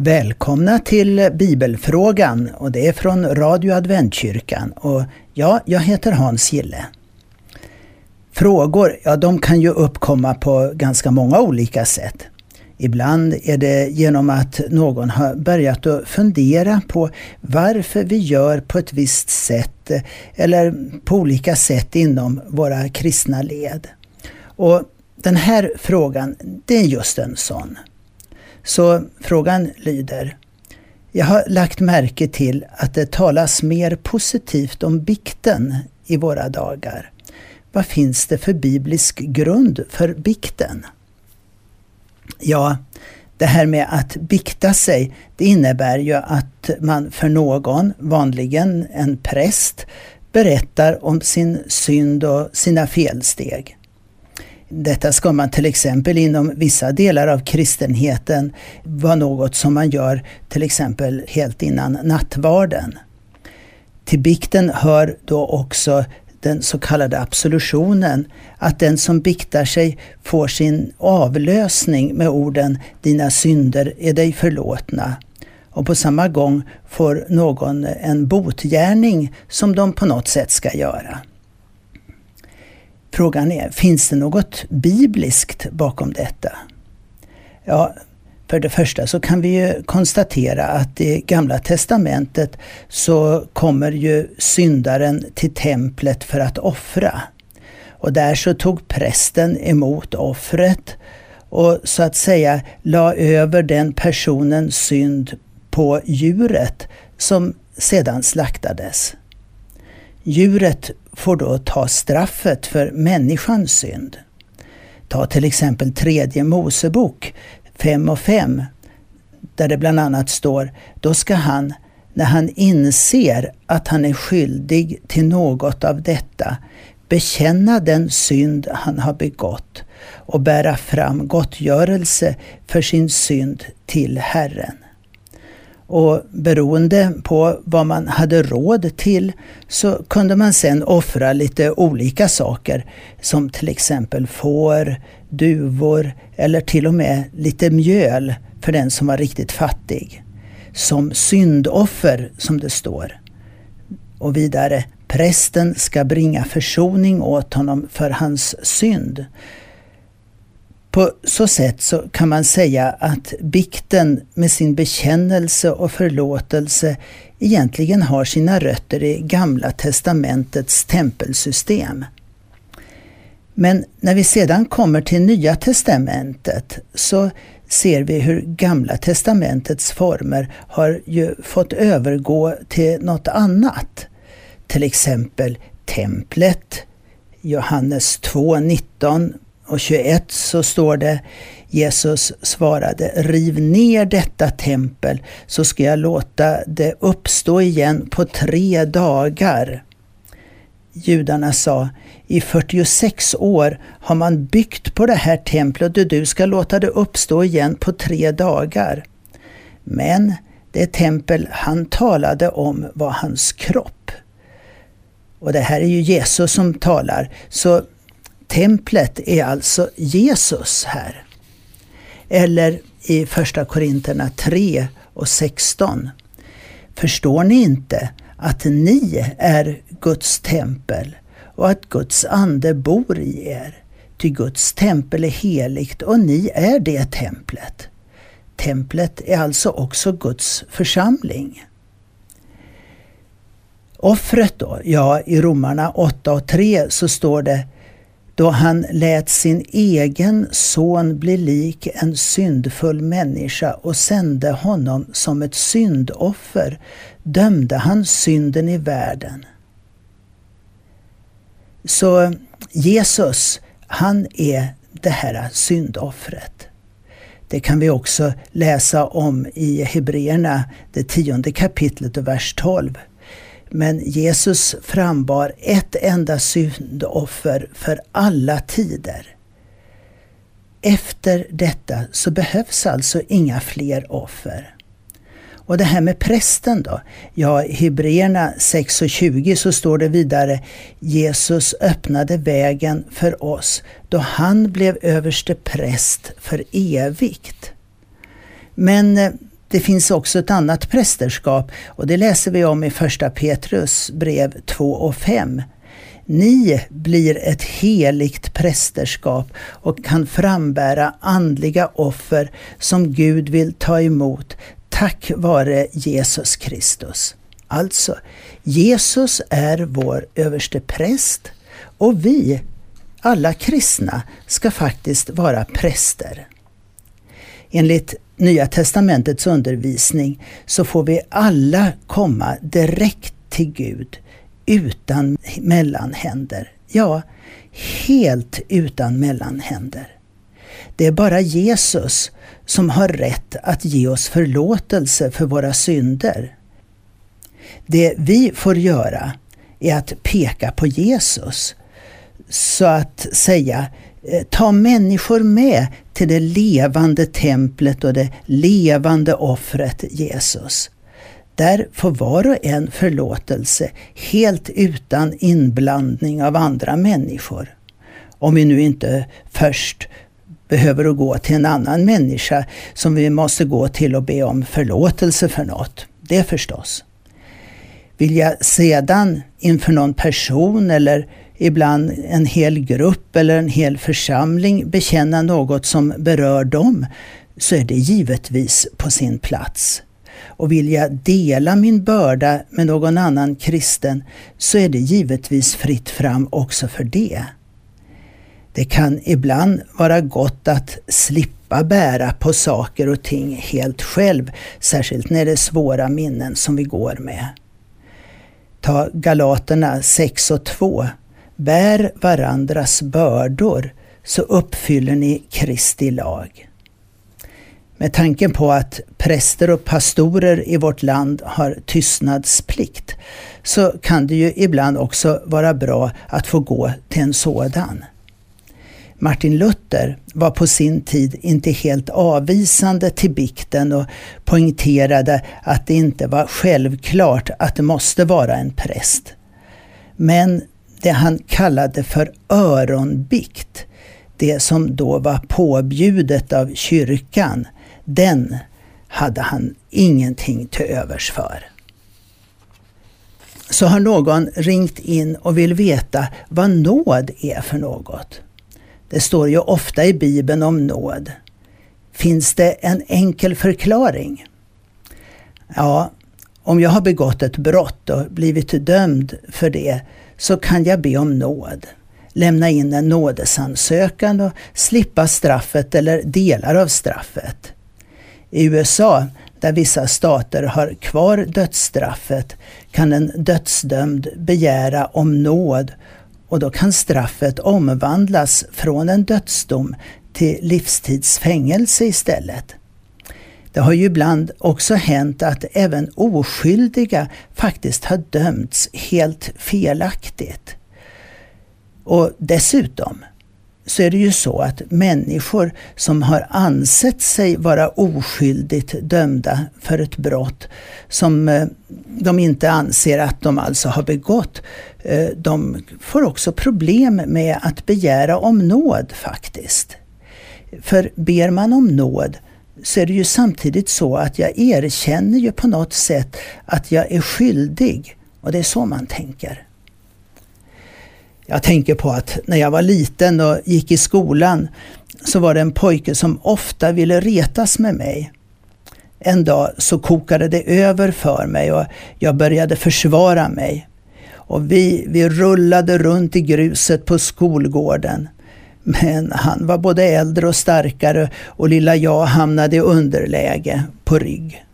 Välkomna till Bibelfrågan och det är från Radio Adventkyrkan och ja, jag heter Hans Gille. Frågor, ja de kan ju uppkomma på ganska många olika sätt. Ibland är det genom att någon har börjat att fundera på varför vi gör på ett visst sätt eller på olika sätt inom våra kristna led. Och den här frågan, det är just en sån. Så frågan lyder Jag har lagt märke till att det talas mer positivt om bikten i våra dagar. Vad finns det för biblisk grund för bikten? Ja, det här med att bikta sig, det innebär ju att man för någon, vanligen en präst, berättar om sin synd och sina felsteg. Detta ska man till exempel inom vissa delar av kristenheten vara något som man gör till exempel helt innan nattvarden. Till bikten hör då också den så kallade absolutionen, att den som biktar sig får sin avlösning med orden ”dina synder är dig förlåtna” och på samma gång får någon en botgärning som de på något sätt ska göra. Frågan är, finns det något bibliskt bakom detta? Ja, för det första så kan vi ju konstatera att i Gamla Testamentet så kommer ju syndaren till templet för att offra. Och där så tog prästen emot offret och så att säga la över den personens synd på djuret som sedan slaktades. Djuret får då ta straffet för människans synd. Ta till exempel tredje Mosebok 5 och 5 där det bland annat står Då ska han, när han inser att han är skyldig till något av detta, bekänna den synd han har begått och bära fram gottgörelse för sin synd till Herren. Och beroende på vad man hade råd till så kunde man sen offra lite olika saker som till exempel får, duvor eller till och med lite mjöl för den som var riktigt fattig. Som syndoffer som det står. Och vidare, prästen ska bringa försoning åt honom för hans synd. På så sätt så kan man säga att bikten med sin bekännelse och förlåtelse egentligen har sina rötter i Gamla testamentets tempelsystem. Men när vi sedan kommer till Nya testamentet så ser vi hur Gamla testamentets former har ju fått övergå till något annat. Till exempel templet, Johannes 2.19 och 21 så står det Jesus svarade, riv ner detta tempel så ska jag låta det uppstå igen på tre dagar. Judarna sa, i 46 år har man byggt på det här templet och du ska låta det uppstå igen på tre dagar. Men det tempel han talade om var hans kropp. Och det här är ju Jesus som talar, så templet är alltså Jesus här. Eller i Första Korinterna 3 och 16. Förstår ni inte att ni är Guds tempel och att Guds ande bor i er? Ty Guds tempel är heligt och ni är det templet. Templet är alltså också Guds församling. Offret då? Ja, i Romarna 8 och 3 så står det då han lät sin egen son bli lik en syndfull människa och sände honom som ett syndoffer, dömde han synden i världen. Så Jesus, han är det här syndoffret. Det kan vi också läsa om i Hebreerna, det tionde kapitlet och vers 12. Men Jesus frambar ett enda syndoffer för alla tider. Efter detta så behövs alltså inga fler offer. Och det här med prästen då? Ja, i Hebreerna 6.20 så står det vidare Jesus öppnade vägen för oss då han blev överste präst för evigt. Men eh, det finns också ett annat prästerskap och det läser vi om i första Petrus brev 2 och 5. Ni blir ett heligt prästerskap och kan frambära andliga offer som Gud vill ta emot tack vare Jesus Kristus. Alltså, Jesus är vår överste präst och vi, alla kristna, ska faktiskt vara präster. Enligt Nya testamentets undervisning så får vi alla komma direkt till Gud utan mellanhänder. Ja, helt utan mellanhänder. Det är bara Jesus som har rätt att ge oss förlåtelse för våra synder. Det vi får göra är att peka på Jesus. Så att säga, Eh, ta människor med till det levande templet och det levande offret Jesus. Där får var och en förlåtelse helt utan inblandning av andra människor. Om vi nu inte först behöver gå till en annan människa som vi måste gå till och be om förlåtelse för något. Det förstås. Vill jag sedan inför någon person eller ibland en hel grupp eller en hel församling bekänna något som berör dem så är det givetvis på sin plats. Och vill jag dela min börda med någon annan kristen så är det givetvis fritt fram också för det. Det kan ibland vara gott att slippa bära på saker och ting helt själv, särskilt när det är svåra minnen som vi går med. Ta Galaterna 6 och 2. Bär varandras bördor så uppfyller ni Kristi lag. Med tanken på att präster och pastorer i vårt land har tystnadsplikt så kan det ju ibland också vara bra att få gå till en sådan. Martin Luther var på sin tid inte helt avvisande till bikten och poängterade att det inte var självklart att det måste vara en präst. Men det han kallade för öronbikt, det som då var påbjudet av kyrkan, den hade han ingenting till övers för. Så har någon ringt in och vill veta vad nåd är för något. Det står ju ofta i Bibeln om nåd. Finns det en enkel förklaring? Ja, om jag har begått ett brott och blivit dömd för det så kan jag be om nåd. Lämna in en nådesansökan och slippa straffet eller delar av straffet. I USA, där vissa stater har kvar dödsstraffet, kan en dödsdömd begära om nåd och då kan straffet omvandlas från en dödsdom till livstidsfängelse istället. Det har ju ibland också hänt att även oskyldiga faktiskt har dömts helt felaktigt. Och dessutom så är det ju så att människor som har ansett sig vara oskyldigt dömda för ett brott som eh, de inte anser att de alltså har begått, eh, de får också problem med att begära om nåd faktiskt. För ber man om nåd så är det ju samtidigt så att jag erkänner ju på något sätt att jag är skyldig. Och det är så man tänker. Jag tänker på att när jag var liten och gick i skolan så var det en pojke som ofta ville retas med mig. En dag så kokade det över för mig och jag började försvara mig. Och vi, vi rullade runt i gruset på skolgården. Men han var både äldre och starkare och lilla jag hamnade i underläge på rygg.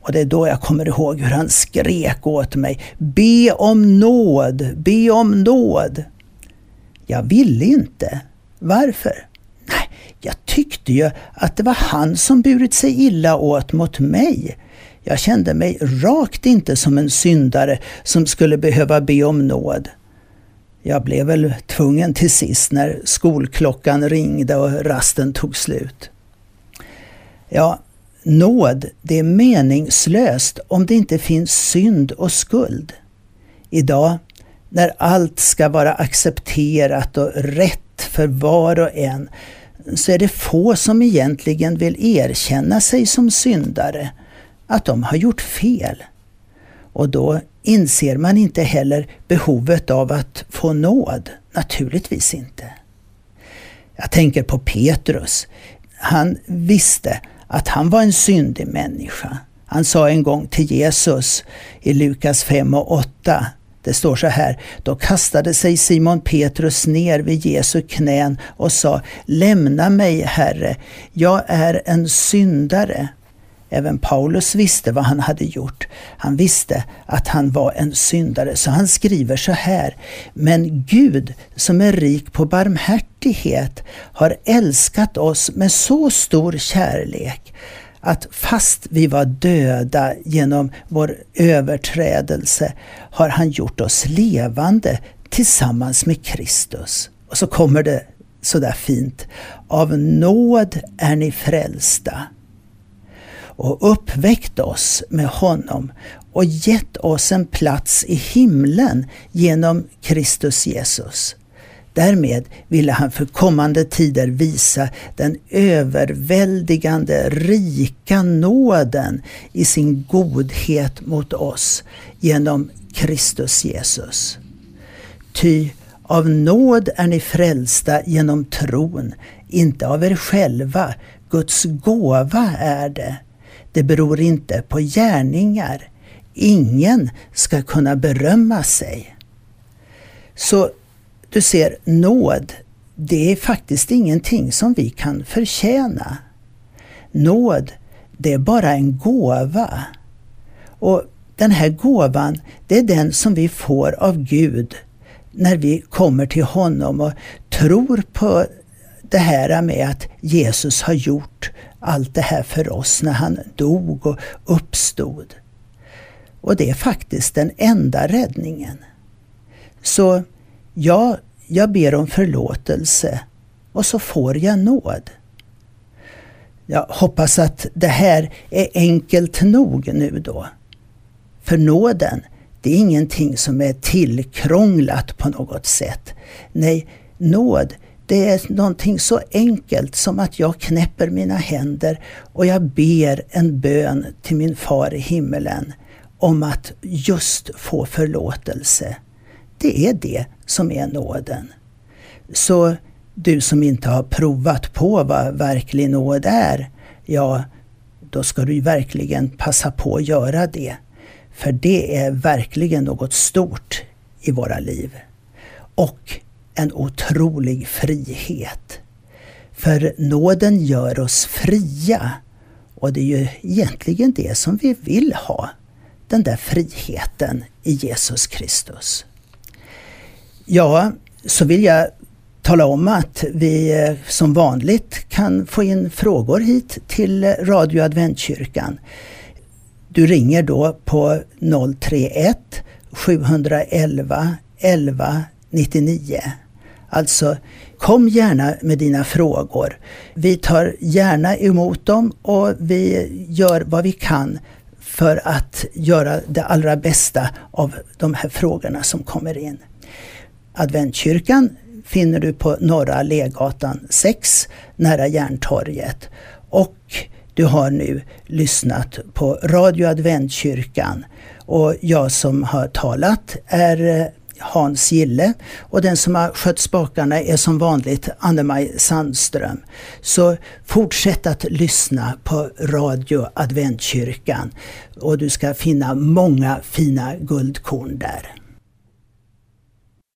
Och det är då jag kommer ihåg hur han skrek åt mig. Be om nåd, be om nåd. Jag ville inte. Varför? Nej, jag tyckte ju att det var han som burit sig illa åt mot mig. Jag kände mig rakt inte som en syndare som skulle behöva be om nåd. Jag blev väl tvungen till sist när skolklockan ringde och rasten tog slut. Ja, Nåd, det är meningslöst om det inte finns synd och skuld. Idag, när allt ska vara accepterat och rätt för var och en, så är det få som egentligen vill erkänna sig som syndare, att de har gjort fel. Och då inser man inte heller behovet av att få nåd. Naturligtvis inte. Jag tänker på Petrus. Han visste att han var en syndig människa. Han sa en gång till Jesus i Lukas 5 och 8 det står så här, då kastade sig Simon Petrus ner vid Jesu knän och sa, lämna mig Herre, jag är en syndare. Även Paulus visste vad han hade gjort. Han visste att han var en syndare, så han skriver så här. Men Gud som är rik på barmhärtighet har älskat oss med så stor kärlek att fast vi var döda genom vår överträdelse har han gjort oss levande tillsammans med Kristus. Och så kommer det sådär fint. Av nåd är ni frälsta och uppväckt oss med honom och gett oss en plats i himlen genom Kristus Jesus. Därmed ville han för kommande tider visa den överväldigande rika nåden i sin godhet mot oss genom Kristus Jesus. Ty av nåd är ni frälsta genom tron, inte av er själva. Guds gåva är det. Det beror inte på gärningar. Ingen ska kunna berömma sig. Så du ser, nåd, det är faktiskt ingenting som vi kan förtjäna. Nåd, det är bara en gåva. Och den här gåvan, det är den som vi får av Gud när vi kommer till honom och tror på det här med att Jesus har gjort allt det här för oss när han dog och uppstod. Och det är faktiskt den enda räddningen. Så ja, jag ber om förlåtelse och så får jag nåd. Jag hoppas att det här är enkelt nog nu då. För nåden, det är ingenting som är tillkrånglat på något sätt. Nej, nåd det är någonting så enkelt som att jag knäpper mina händer och jag ber en bön till min far i himmelen om att just få förlåtelse. Det är det som är nåden. Så du som inte har provat på vad verklig nåd är, ja, då ska du verkligen passa på att göra det. För det är verkligen något stort i våra liv. Och en otrolig frihet. För nåden gör oss fria och det är ju egentligen det som vi vill ha. Den där friheten i Jesus Kristus. Ja, så vill jag tala om att vi som vanligt kan få in frågor hit till Radio Adventkyrkan. Du ringer då på 031 711 11 99 Alltså, kom gärna med dina frågor. Vi tar gärna emot dem och vi gör vad vi kan för att göra det allra bästa av de här frågorna som kommer in. Adventkyrkan finner du på Norra Allégatan 6 nära Järntorget. Och du har nu lyssnat på Radio Adventkyrkan och jag som har talat är eh, Hans Gille och den som har skött spakarna är som vanligt Anne-Maj Sandström. Så fortsätt att lyssna på Radio Adventkyrkan och du ska finna många fina guldkorn där.